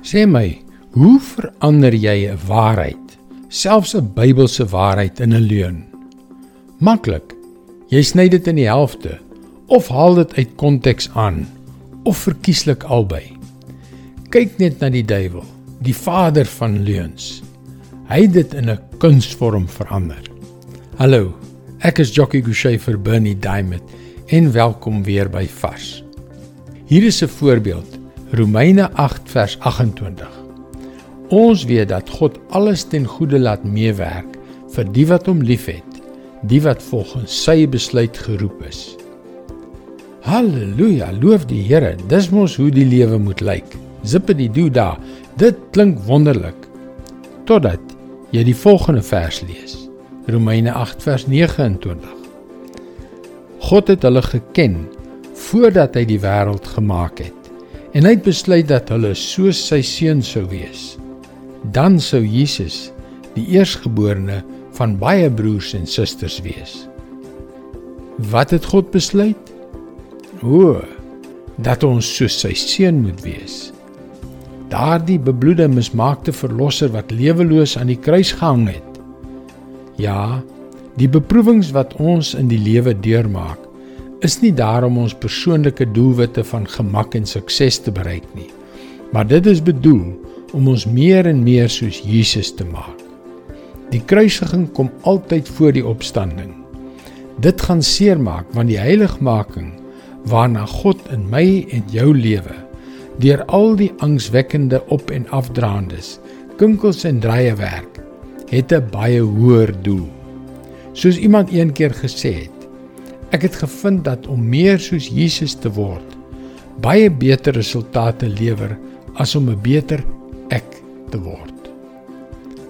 Sê my, hoe verander jy 'n waarheid, selfs 'n Bybelse waarheid in 'n leuen? Maklik. Jy sny dit in die helfte of haal dit uit konteks aan of verkieslik albei. Kyk net na die duiwel, die vader van leuns. Hy het dit in 'n kunsvorm verander. Hallo, ek is Jockey Gouchee vir Bernie Diamond en welkom weer by Vars. Hier is 'n voorbeeld Romeine 8 vers 28. Ons weet dat God alles ten goeie laat meewerk vir die wat hom liefhet, die wat volgens sy besluit geroep is. Halleluja, loof die Here. Dis mos hoe die lewe moet lyk. Zippe die do da. Dit klink wonderlik. Totdat jy die volgende vers lees. Romeine 8 vers 29. God het hulle geken voordat hy die wêreld gemaak het en hy het besluit dat hulle soos sy seun sou wees. Dan sou Jesus die eersgeborene van baie broers en susters wees. Wat het God besluit? O, dat ons soos sy seun moet wees. Daardie bebloede mismaakte verlosser wat leweloos aan die kruis gehang het. Ja, die beproewings wat ons in die lewe deurmaak, is nie daar om ons persoonlike doelwitte van gemak en sukses te bereik nie, maar dit is bedoel om ons meer en meer soos Jesus te maak. Die kruisiging kom altyd voor die opstanding. Dit gaan seermaak want die heiligmaking waarna God in my en jou lewe deur al die angswekkende op en afdraandes, kinkels en draaie werk, het 'n baie hoër doel. Soos iemand eendag gesê het, Ek het gevind dat om meer soos Jesus te word baie beter resultate lewer as om 'n beter ek te word.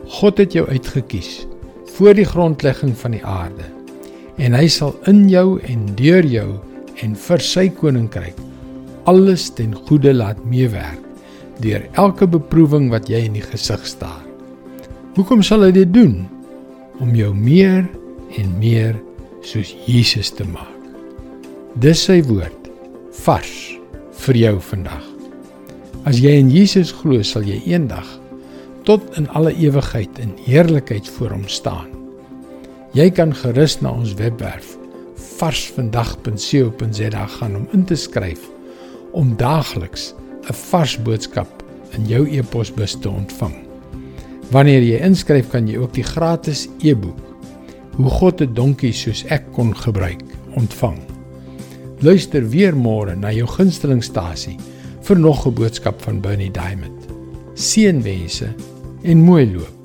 God het jou uitgekies voor die grondlegging van die aarde en hy sal in jou en deur jou en vir sy koninkryk alles ten goeie laat meewerk deur elke beproewing wat jy in die gesig staar. Hoekom sal hy dit doen? Om jou meer en meer soos Jesus te maak. Dis sy woord vars vir jou vandag. As jy in Jesus glo, sal jy eendag tot in alle ewigheid in heerlikheid voor hom staan. Jy kan gerus na ons webwerf varsvandag.co.za gaan om in te skryf om daagliks 'n vars boodskap in jou e-posbus te ontvang. Wanneer jy inskryf, kan jy ook die gratis e-boek hoe God 'n donkie soos ek kon gebruik ontvang. Luister weer môre na jou gunstelingstasie vir nog 'n boodskap van Bernie Diamond. Seënwense en mooi loop.